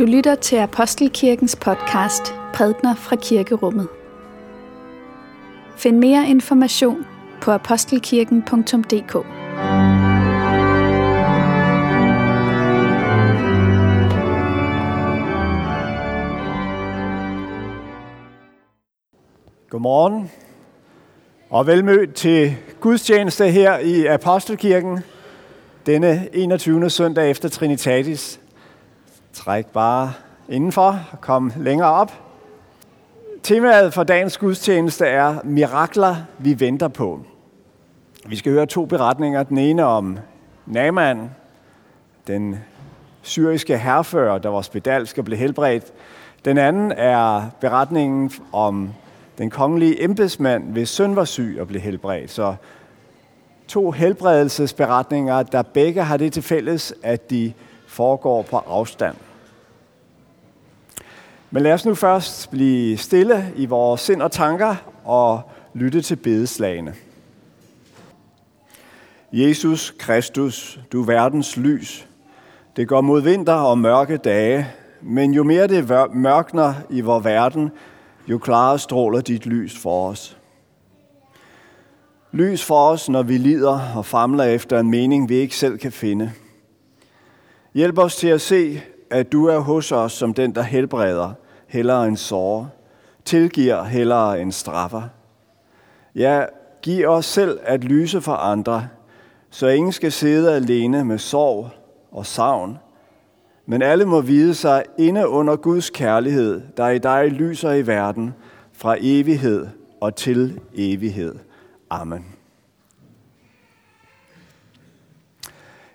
Du lytter til Apostelkirkens podcast Prædner fra Kirkerummet. Find mere information på apostelkirken.dk. Godmorgen og velmødt til gudstjeneste her i Apostelkirken denne 21. søndag efter Trinitatis. Træk bare indenfor og kom længere op. Temaet for dagens gudstjeneste er mirakler, vi venter på. Vi skal høre to beretninger. Den ene om Naaman, den syriske herfører, der var spedalsk og blev helbredt. Den anden er beretningen om den kongelige embedsmand, hvis søn var syg og blev helbredt. Så to helbredelsesberetninger, der begge har det til fælles, at de foregår på afstand. Men lad os nu først blive stille i vores sind og tanker og lytte til bedeslagene. Jesus Kristus, du er verdens lys. Det går mod vinter og mørke dage, men jo mere det mørkner i vores verden, jo klarere stråler dit lys for os. Lys for os, når vi lider og famler efter en mening, vi ikke selv kan finde. Hjælp os til at se, at du er hos os som den, der helbreder, hellere end sår, tilgiver hellere end straffer. Ja, giv os selv at lyse for andre, så ingen skal sidde alene med sorg og savn, men alle må vide sig inde under Guds kærlighed, der i dig lyser i verden, fra evighed og til evighed. Amen.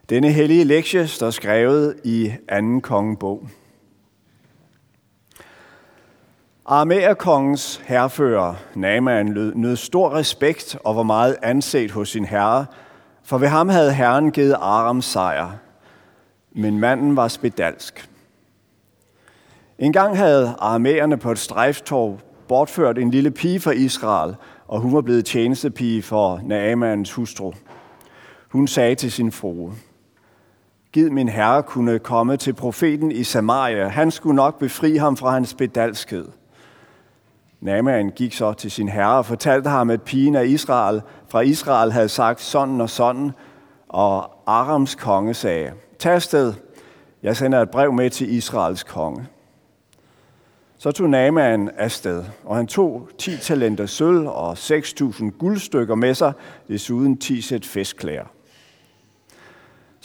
Denne hellige lektie står skrevet i 2. kongebog. Arameerkongens herrefører Naaman, nød stor respekt og var meget anset hos sin herre, for ved ham havde herren givet Aram sejr. Men manden var spedalsk. En gang havde armæerne på et strejftorv bortført en lille pige fra Israel, og hun var blevet tjenestepige for Naamans hustru. Hun sagde til sin frue, Gid min herre kunne komme til profeten i Samaria. Han skulle nok befri ham fra hans bedalskhed. Naaman gik så til sin herre og fortalte ham, at pigen af Israel fra Israel havde sagt sådan og sådan, og Arams konge sagde, tag sted, jeg sender et brev med til Israels konge. Så tog Naaman afsted, og han tog 10 talenter sølv og 6.000 guldstykker med sig, desuden 10 sæt festklæder.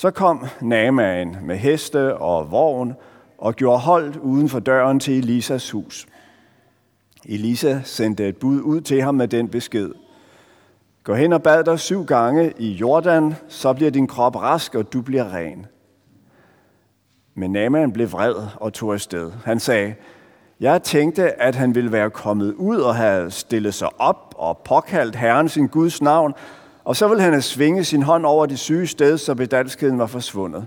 Så kom Naaman med heste og vogn og gjorde holdt uden for døren til Elisas hus. Elisa sendte et bud ud til ham med den besked. Gå hen og bad dig syv gange i Jordan, så bliver din krop rask, og du bliver ren. Men Naaman blev vred og tog afsted. Han sagde, jeg tænkte, at han ville være kommet ud og have stillet sig op og påkaldt Herren sin Guds navn, og så ville han have svinget sin hånd over det syge sted, så bedalskheden var forsvundet.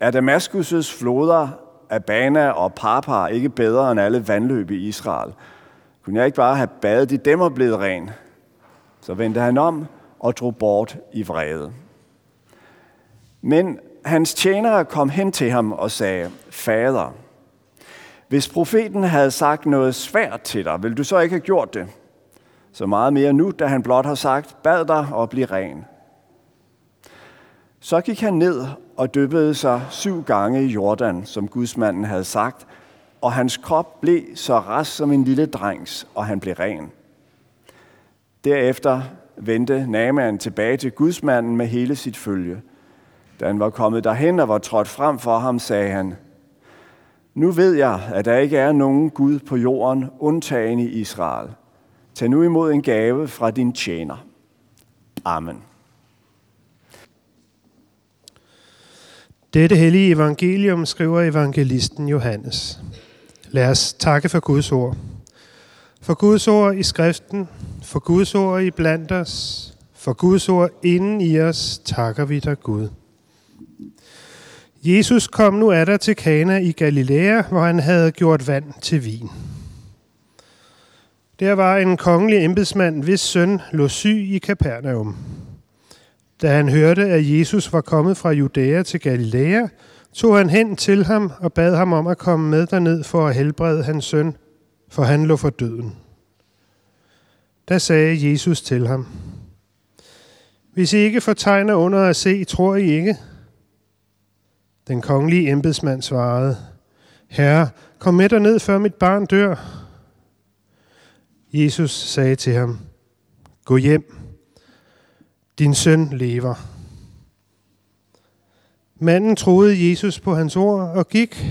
Er Damaskus' floder Abana og Parpar ikke bedre end alle vandløb i Israel? Kunne jeg ikke bare have badet i dem og blevet ren? Så vendte han om og drog bort i vrede. Men hans tjenere kom hen til ham og sagde, Fader, hvis profeten havde sagt noget svært til dig, ville du så ikke have gjort det? Så meget mere nu, da han blot har sagt, bad dig og bliv ren. Så gik han ned og dyppede sig syv gange i Jordan, som gudsmanden havde sagt, og hans krop blev så rask som en lille drengs, og han blev ren. Derefter vendte Naaman tilbage til gudsmanden med hele sit følge. Da han var kommet derhen og var trådt frem for ham, sagde han, Nu ved jeg, at der ikke er nogen Gud på jorden, undtagen i Israel. Tag nu imod en gave fra din tjener. Amen. Dette hellige evangelium skriver evangelisten Johannes. Lad os takke for Guds ord. For Guds ord i skriften, for Guds ord i blandt os, for Guds ord inden i os, takker vi dig Gud. Jesus kom nu af til Kana i Galilea, hvor han havde gjort vand til vin. Der var en kongelig embedsmand, hvis søn lå syg i Kapernaum. Da han hørte, at Jesus var kommet fra Judæa til Galilea, tog han hen til ham og bad ham om at komme med derned for at helbrede hans søn, for han lå for døden. Da sagde Jesus til ham, Hvis I ikke får tegner under at se, tror I ikke? Den kongelige embedsmand svarede, Herre, kom med derned, før mit barn dør. Jesus sagde til ham, Gå hjem, din søn lever. Manden troede Jesus på hans ord og gik,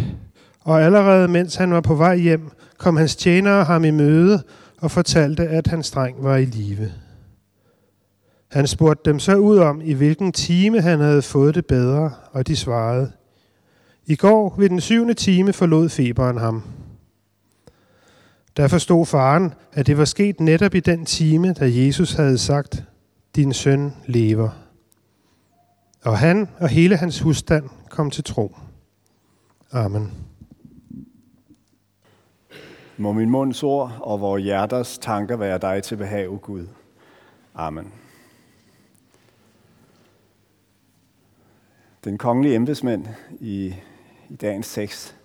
og allerede mens han var på vej hjem, kom hans tjenere ham i møde og fortalte, at hans dreng var i live. Han spurgte dem så ud om, i hvilken time han havde fået det bedre, og de svarede, i går ved den syvende time forlod feberen ham. Der forstod faren, at det var sket netop i den time, da Jesus havde sagt, din søn lever. Og han og hele hans husstand kom til tro. Amen. Må min munds ord og vores hjerters tanker være dig til behag, Gud. Amen. Den kongelige embedsmand i, i dagens tekst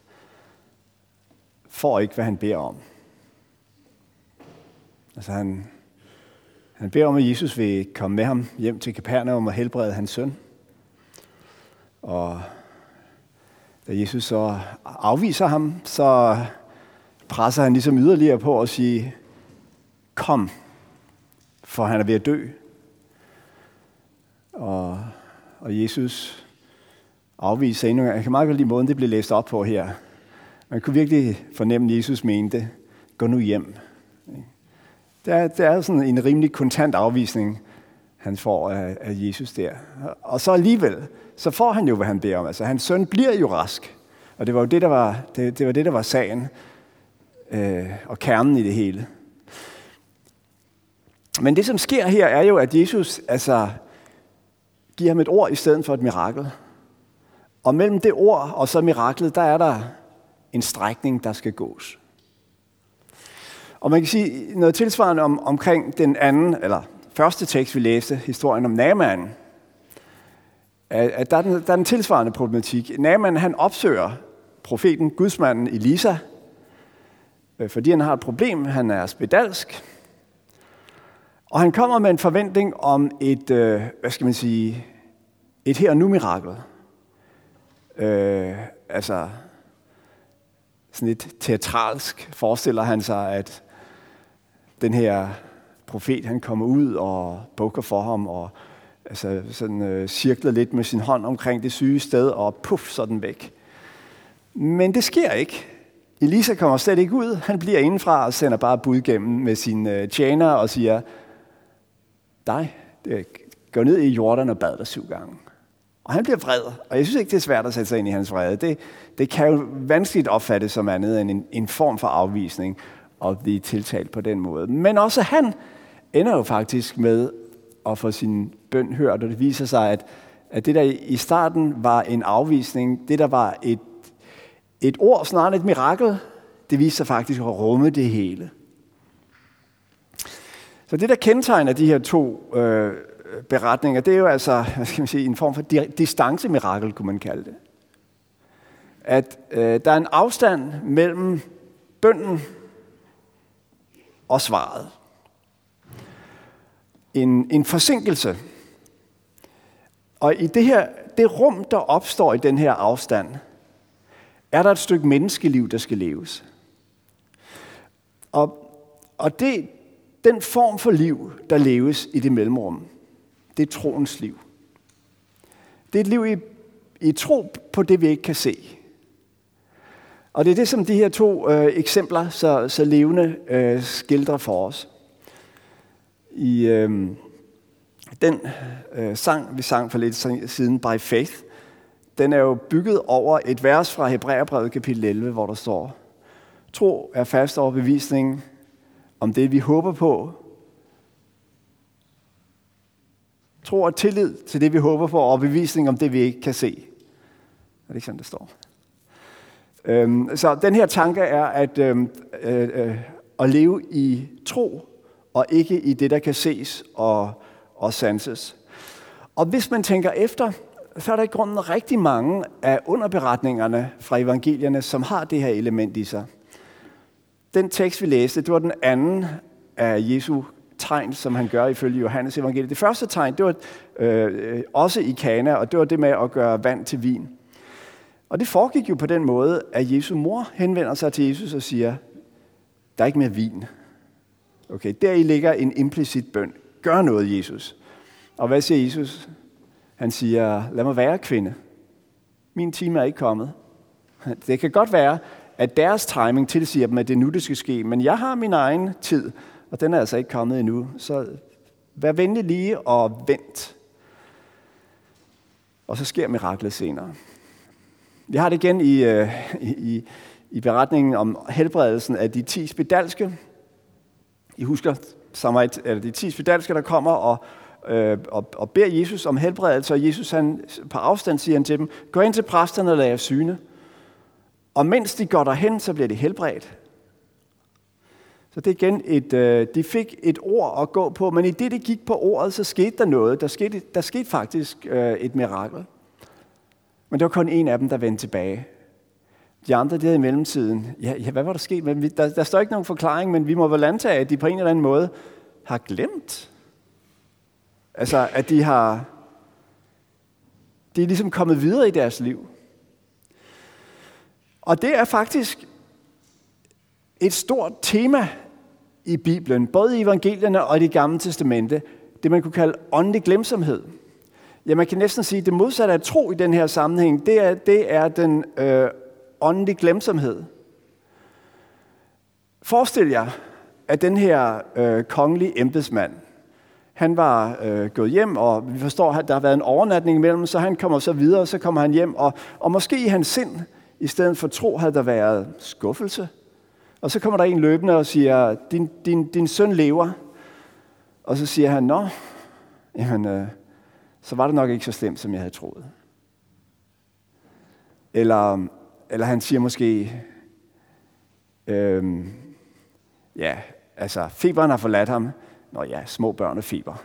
får ikke, hvad han beder om. Altså han, han beder om, at Jesus vil komme med ham hjem til Kapernaum og helbrede hans søn. Og da Jesus så afviser ham, så presser han ligesom yderligere på at sige, kom, for han er ved at dø. Og, og Jesus afviser endnu Jeg kan meget godt lide måden, det bliver læst op på her. Man kunne virkelig fornemme, at Jesus mente, gå nu hjem. Det er, det er sådan en rimelig kontant afvisning, han får af, af Jesus der. Og så alligevel, så får han jo, hvad han beder om. Altså, hans søn bliver jo rask. Og det var jo det, der var, det, det, var, det, der var sagen øh, og kernen i det hele. Men det, som sker her, er jo, at Jesus altså, giver ham et ord i stedet for et mirakel. Og mellem det ord og så miraklet, der er der en strækning, der skal gås. Og man kan sige noget tilsvarende om, omkring den anden, eller første tekst, vi læste, historien om Naaman. At der, er den, der er den tilsvarende problematik. Naaman, han opsøger profeten, gudsmanden Elisa, øh, fordi han har et problem. Han er spedalsk. Og han kommer med en forventning om et, øh, hvad skal man sige, et her og nu mirakel. Øh, altså, sådan lidt teatralsk forestiller han sig, at den her profet, han kommer ud og bukker for ham, og altså, sådan, øh, cirkler lidt med sin hånd omkring det syge sted, og puff, så den væk. Men det sker ikke. Elisa kommer slet ikke ud. Han bliver indenfra og sender bare bud gennem med sin øh, tjener og siger, dig, øh, gå ned i Jordan og bad dig syv gange. Og han bliver vred, og jeg synes ikke, det er svært at sætte sig ind i hans vrede. Det, det kan jo vanskeligt opfattes som andet end en, en form for afvisning at blive tiltalt på den måde. Men også han ender jo faktisk med at få sin bøn hørt, og det viser sig, at, at det der i starten var en afvisning, det der var et, et ord, snarere et mirakel, det viser sig faktisk at rumme det hele. Så det, der kendetegner de her to øh, beretninger, det er jo altså, hvad skal man sige, en form for distancemirakel, kunne man kalde det. At øh, der er en afstand mellem bønden og svaret. En, en forsinkelse. Og i det her, det rum, der opstår i den her afstand, er der et stykke menneskeliv, der skal leves. Og, og det, den form for liv, der leves i det mellemrum, det er troens liv. Det er et liv i, i tro på det, vi ikke kan se. Og det er det, som de her to øh, eksempler så, så levende øh, skildrer for os. I øh, den øh, sang, vi sang for lidt siden, By Faith, den er jo bygget over et vers fra Hebræerbrevet kapitel 11, hvor der står, Tro er fast overbevisning om det, vi håber på. Tro og tillid til det, vi håber på, og bevisning om det, vi ikke kan se. Er det ikke sådan, det står? Øhm, så den her tanke er at, øhm, øh, øh, at leve i tro, og ikke i det, der kan ses og, og sanses. Og hvis man tænker efter, så er der i grunden rigtig mange af underberetningerne fra evangelierne, som har det her element i sig. Den tekst, vi læste, det var den anden af Jesu tegn, som han gør ifølge Johannes evangeliet. Det første tegn, det var øh, øh også i Kana, og det var det med at gøre vand til vin. Og det foregik jo på den måde, at Jesu mor henvender sig til Jesus og siger, der er ikke mere vin. Okay, der i ligger en implicit bøn. Gør noget, Jesus. Og hvad siger Jesus? Han siger, lad mig være kvinde. Min time er ikke kommet. Det kan godt være, at deres timing tilsiger dem, at det er nu, det skal ske, men jeg har min egen tid, og den er altså ikke kommet endnu. Så vær venlig lige og vent. Og så sker miraklet senere. Vi har det igen i, øh, i, i beretningen om helbredelsen af de ti spedalske. I husker Samarit, eller de ti spedalske, der kommer og, øh, og, og beder Jesus om helbredelse, og Jesus han, på afstand siger han til dem, gå ind til præsterne og lad jer syne. Og mens de går derhen, så bliver de helbredt. Så det er igen et, øh, de fik et ord at gå på, men i det, de gik på ordet, så skete der noget. Der skete, der skete faktisk øh, et mirakel. Men det var kun en af dem, der vendte tilbage. De andre, der i mellemtiden, ja, ja, hvad var der sket? Men vi, der, der står ikke nogen forklaring, men vi må vel antage, at de på en eller anden måde har glemt. Altså, at de har, de er ligesom kommet videre i deres liv. Og det er faktisk et stort tema i Bibelen, både i evangelierne og i det gamle testamente, det man kunne kalde åndelig glemsomhed. Ja, man kan næsten sige, at det modsatte af tro i den her sammenhæng, det er, det er den øh, åndelige glemsomhed. Forestil jer, at den her øh, kongelige embedsmand, han var øh, gået hjem, og vi forstår, at der har været en overnatning imellem, så han kommer så videre, og så kommer han hjem, og, og måske i hans sind, i stedet for tro, havde der været skuffelse. Og så kommer der en løbende og siger, din, din, din søn lever. Og så siger han, nå, jamen, øh, så var det nok ikke så slemt, som jeg havde troet. Eller, eller han siger måske, øhm, ja, altså, feberen har forladt ham. Nå ja, små børn og feber.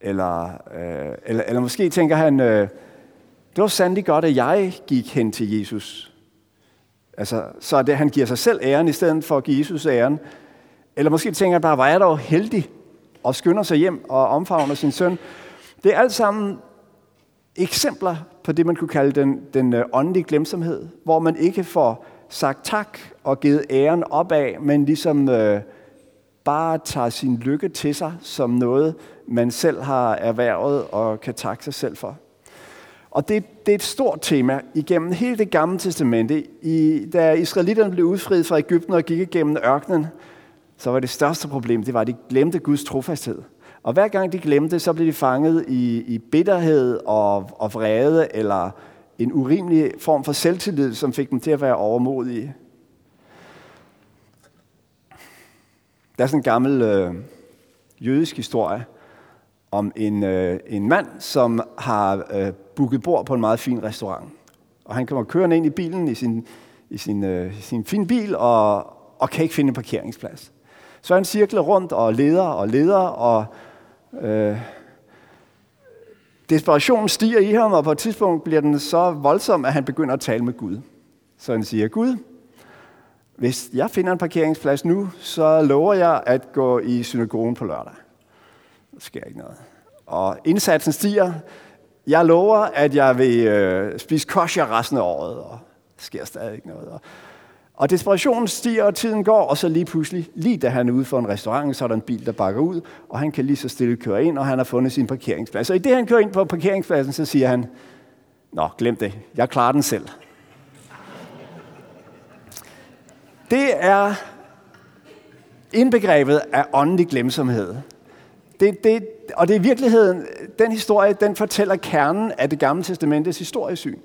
Eller, øh, eller, eller måske tænker han, øh, det var sandelig godt, at jeg gik hen til Jesus. Altså, så det, han giver sig selv æren, i stedet for at give Jesus æren. Eller måske tænker han bare, var jeg dog heldig, og skynder sig hjem og omfavner sin søn. Det er alt sammen eksempler på det, man kunne kalde den, den øh, åndelige glemsomhed, hvor man ikke får sagt tak og givet æren opad, men ligesom øh, bare tager sin lykke til sig som noget, man selv har erhvervet og kan takke sig selv for. Og det, det er et stort tema igennem hele det gamle testamente. I, da israelitterne blev udfriet fra Ægypten og gik igennem ørkenen, så var det største problem, det var, at de glemte Guds trofasthed. Og hver gang de glemte, så blev de fanget i, i bitterhed og, og vrede, eller en urimelig form for selvtillid, som fik dem til at være overmodige. Der er sådan en gammel øh, jødisk historie om en, øh, en mand, som har øh, booket bord på en meget fin restaurant. Og han kommer kørende ind i bilen i sin, i sin, øh, sin fin bil og, og kan ikke finde en parkeringsplads. Så han cirkler rundt og leder og leder, og Øh, desperationen stiger i ham, og på et tidspunkt bliver den så voldsom, at han begynder at tale med Gud. Så han siger, Gud, hvis jeg finder en parkeringsplads nu, så lover jeg at gå i synagogen på lørdag. Der sker ikke noget. Og indsatsen stiger. Jeg lover, at jeg vil øh, spise kosher resten af året, og der sker stadig ikke noget. Og og desperationen stiger, og tiden går, og så lige pludselig, lige da han er ude for en restaurant, så er der en bil, der bakker ud, og han kan lige så stille køre ind, og han har fundet sin parkeringsplads. Og i det, han kører ind på parkeringspladsen, så siger han, Nå, glem det, jeg klarer den selv. Det er indbegrebet af åndelig glemsomhed. Det, det, og det er i virkeligheden, den historie, den fortæller kernen af det gamle testamentets historiesyn.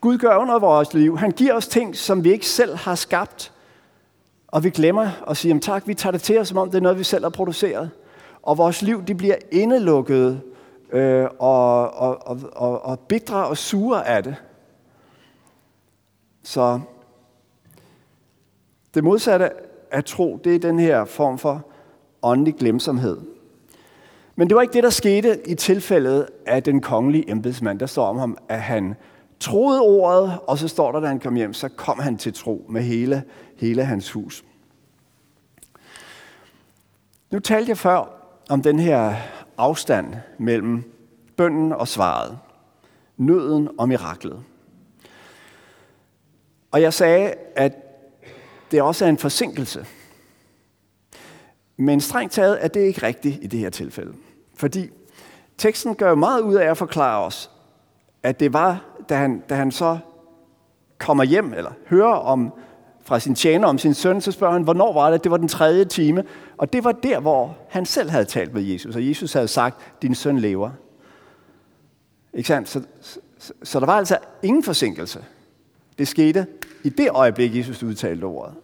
Gud gør under vores liv. Han giver os ting, som vi ikke selv har skabt. Og vi glemmer at sige, tak, vi tager det til os, som om det er noget, vi selv har produceret. Og vores liv, de bliver indelukket øh, og, og, og, og, og bidre og sure af det. Så det modsatte af tro, det er den her form for åndelig glemsomhed. Men det var ikke det, der skete i tilfældet af den kongelige embedsmand. Der står om ham, at han troede ordet, og så står der, da han kom hjem, så kom han til tro med hele, hele hans hus. Nu talte jeg før om den her afstand mellem bønden og svaret, nøden og miraklet. Og jeg sagde, at det også er en forsinkelse. Men strengt taget er det ikke rigtigt i det her tilfælde. Fordi teksten gør meget ud af at forklare os, at det var, da han, da han så kommer hjem, eller hører om, fra sin tjener om sin søn, så spørger han, hvornår var det? Det var den tredje time. Og det var der, hvor han selv havde talt med Jesus. Og Jesus havde sagt, din søn lever. Ikke sandt? Så, så, så der var altså ingen forsinkelse. Det skete i det øjeblik, Jesus udtalte ordet.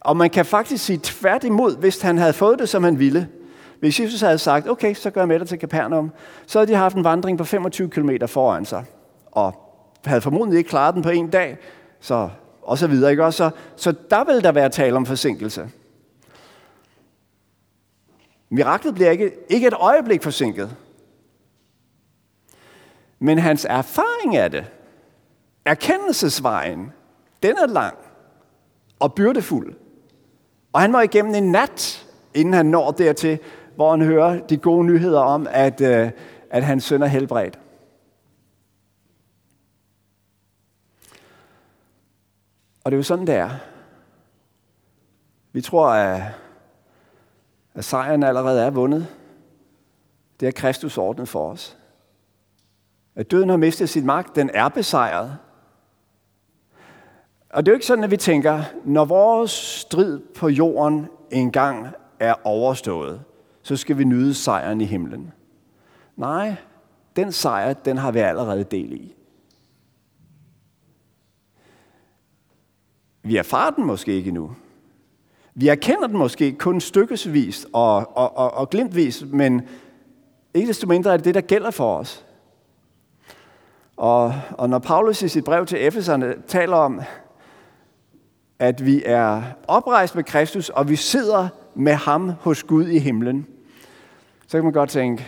Og man kan faktisk sige tværtimod, hvis han havde fået det, som han ville. Hvis Jesus havde sagt, okay, så gør jeg med dig til Capernaum, så havde de haft en vandring på 25 km foran sig. Og havde formodentlig ikke klaret den på en dag, så, og så videre. Ikke? Også, så, så der vil der være tale om forsinkelse. Miraklet bliver ikke, ikke et øjeblik forsinket. Men hans erfaring af det, erkendelsesvejen, den er lang og byrdefuld. Og han var igennem en nat, inden han når dertil, hvor han hører de gode nyheder om, at, øh, at hans søn er helbredt. Og det er jo sådan, det er. Vi tror, at, at sejren allerede er vundet. Det er Kristus ordnet for os. At døden har mistet sin magt, den er besejret. Og det er jo ikke sådan, at vi tænker, når vores strid på jorden engang er overstået, så skal vi nyde sejren i himlen. Nej, den sejr, den har vi allerede del i. Vi erfarer den måske ikke endnu. Vi erkender den måske kun stykkesvis og, og, og, og glimtvis, men ikke desto mindre er det det, der gælder for os. Og, og når Paulus i sit brev til Efeserne taler om, at vi er oprejst med Kristus, og vi sidder med ham hos Gud i himlen, så kan man godt tænke,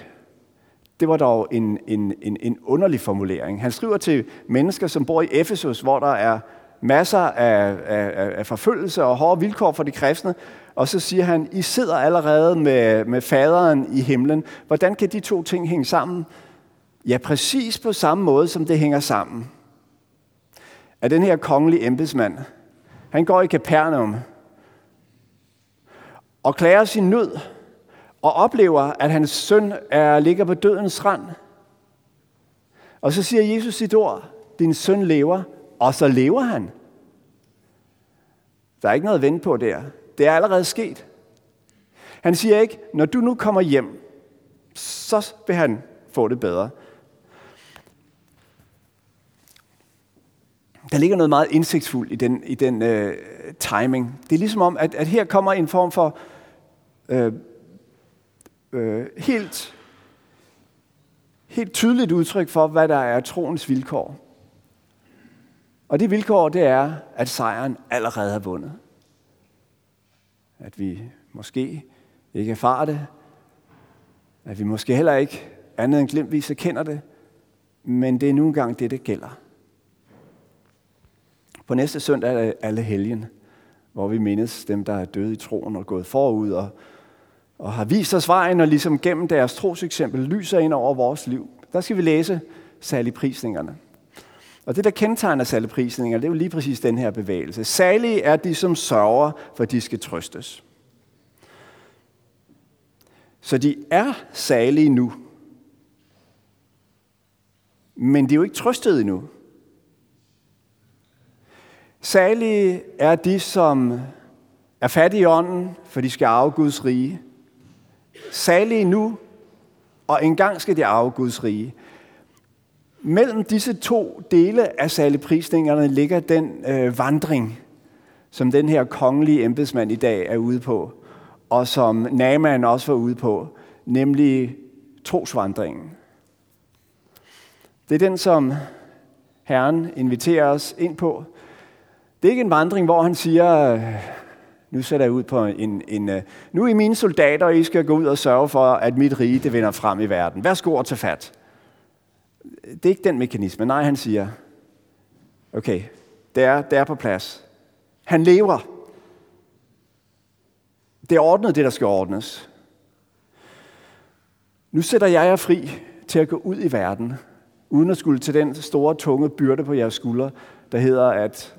det var dog en, en, en, en underlig formulering. Han skriver til mennesker, som bor i Efesus, hvor der er masser af, af, af forfølgelse og hårde vilkår for de kristne, og så siger han, I sidder allerede med, med faderen i himlen. Hvordan kan de to ting hænge sammen? Ja, præcis på samme måde, som det hænger sammen. At den her kongelige embedsmand, han går i Capernaum og klager sin nød og oplever, at hans søn er, ligger på dødens rand. Og så siger Jesus sit ord, din søn lever, og så lever han. Der er ikke noget at vente på der. Det er allerede sket. Han siger ikke, når du nu kommer hjem, så vil han få det bedre. Der ligger noget meget indsigtsfuldt i den, i den øh, timing. Det er ligesom om, at, at her kommer en form for øh, øh, helt, helt tydeligt udtryk for, hvad der er troens vilkår. Og det vilkår, det er, at sejren allerede er vundet. At vi måske ikke erfarer det. At vi måske heller ikke andet end glimtvis erkender det. Men det er nu engang det, det gælder. På næste søndag er det alle helgen, hvor vi mindes dem, der er døde i troen og gået forud og, og har vist os vejen og ligesom gennem deres troseksempel lyser ind over vores liv. Der skal vi læse særlig prisningerne. Og det, der kendetegner salgeprisninger, det er jo lige præcis den her bevægelse. Særlige er de, som sørger, for de skal trøstes. Så de er salige nu. Men de er jo ikke trøstet endnu. Salige er de, som er fattige i ånden, for de skal arve Guds rige. Salige nu, og engang skal de arve Guds rige. Mellem disse to dele af saligprisningerne ligger den øh, vandring, som den her kongelige embedsmand i dag er ude på, og som Naaman også var ude på, nemlig trosvandringen. Det er den, som Herren inviterer os ind på. Det er ikke en vandring, hvor han siger, øh, Nu sætter jeg ud på en, en øh, nu er I mine soldater, og I skal gå ud og sørge for, at mit rige det vinder frem i verden. Værsgo og tage fat. Det er ikke den mekanisme. Nej, han siger, okay, det er, det er på plads. Han lever. Det er ordnet, det der skal ordnes. Nu sætter jeg jer fri til at gå ud i verden, uden at skulle til den store, tunge byrde på jeres skuldre, der hedder at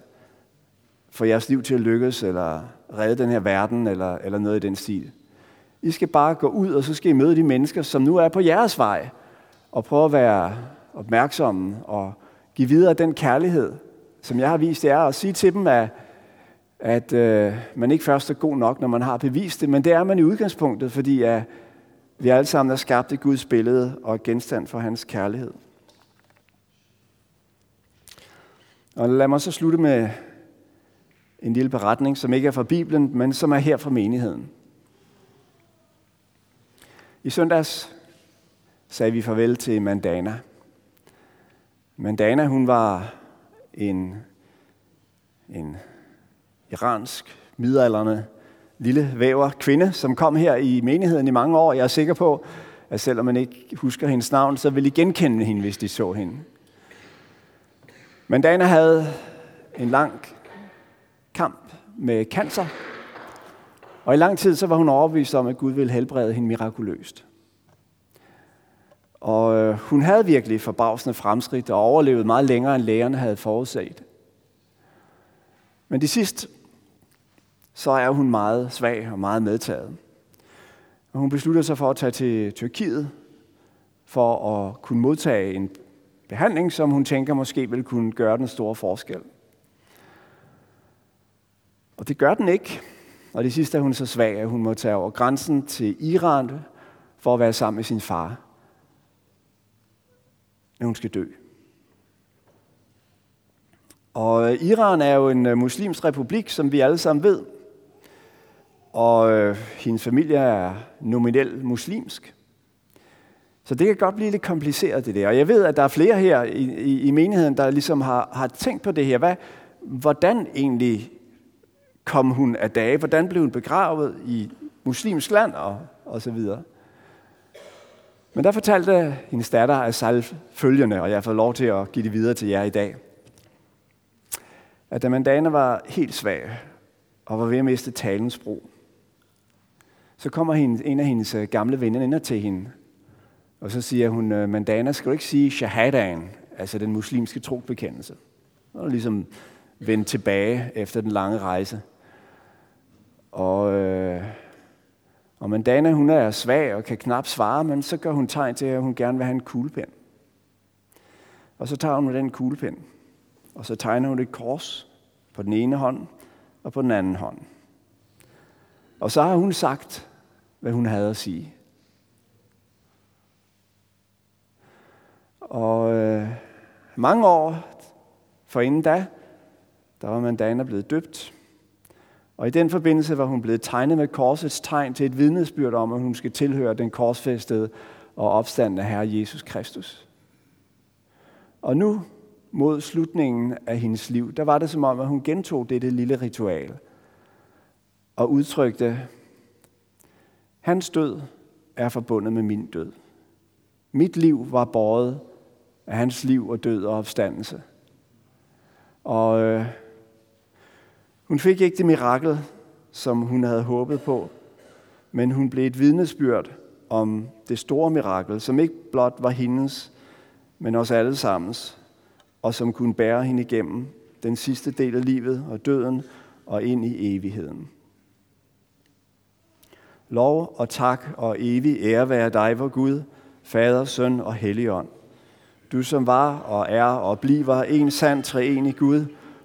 få jeres liv til at lykkes, eller redde den her verden, eller, eller noget i den stil. I skal bare gå ud, og så skal I møde de mennesker, som nu er på jeres vej, og prøve at være opmærksomme og give videre den kærlighed, som jeg har vist jer, og sige til dem, at, at øh, man ikke først er god nok, når man har bevist det, men det er man i udgangspunktet, fordi at vi alle sammen er skabt i Guds billede og genstand for hans kærlighed. Og lad mig så slutte med en lille beretning, som ikke er fra Bibelen, men som er her fra menigheden. I søndags sagde vi farvel til Mandana. Mandana, hun var en, en iransk, midalderne lille væver kvinde, som kom her i menigheden i mange år. Jeg er sikker på, at selvom man ikke husker hendes navn, så vil I genkende hende, hvis de så hende. Mandana havde en lang kamp med cancer, og i lang tid så var hun overbevist om, at Gud ville helbrede hende mirakuløst. Og øh, hun havde virkelig forbavsende fremskridt og overlevede meget længere, end lægerne havde forudset. Men de sidste, så er hun meget svag og meget medtaget. Og hun beslutter sig for at tage til Tyrkiet for at kunne modtage en behandling, som hun tænker måske vil kunne gøre den store forskel. Og det gør den ikke. Og det sidste er hun så svag, at hun må tage over grænsen til Iran for at være sammen med sin far, at hun skal dø. Og øh, Iran er jo en øh, muslimsk republik, som vi alle sammen ved. Og øh, hendes familie er nominelt muslimsk. Så det kan godt blive lidt kompliceret, det der. Og jeg ved, at der er flere her i, i, i menigheden, der ligesom har, har tænkt på det her. Hvad, hvordan egentlig kom hun af dage? Hvordan blev hun begravet i muslimsk land og, og så videre? Men der fortalte hendes datter Asal følgende, og jeg får lov til at give det videre til jer i dag. At da Mandana var helt svag og var ved at miste talens brug, så kommer en af hendes øh, gamle venner ind til hende og så siger hun, øh, Mandana, skal du ikke sige shahadaen, altså den muslimske trobekendelse? Og ligesom vendt tilbage efter den lange rejse. Og, øh, og Mandana, hun er svag og kan knap svare, men så gør hun tegn til, at hun gerne vil have en kuglepen. Og så tager hun den kuglepen, og så tegner hun et kors på den ene hånd og på den anden hånd. Og så har hun sagt, hvad hun havde at sige. Og øh, mange år forinden da, der var Mandana blevet døbt. Og i den forbindelse var hun blevet tegnet med korsets tegn til et vidnesbyrd om, at hun skal tilhøre den korsfæstede og opstandende Herre Jesus Kristus. Og nu, mod slutningen af hendes liv, der var det som om, at hun gentog dette lille ritual og udtrykte, hans død er forbundet med min død. Mit liv var båret af hans liv og død og opstandelse. Og øh, hun fik ikke det mirakel, som hun havde håbet på, men hun blev et vidnesbyrd om det store mirakel, som ikke blot var hendes, men også allesammens, og som kunne bære hende igennem den sidste del af livet og døden og ind i evigheden. Lov og tak og evig ære være dig, vor Gud, Fader, Søn og Helligånd du som var og er og bliver en sand treenig Gud,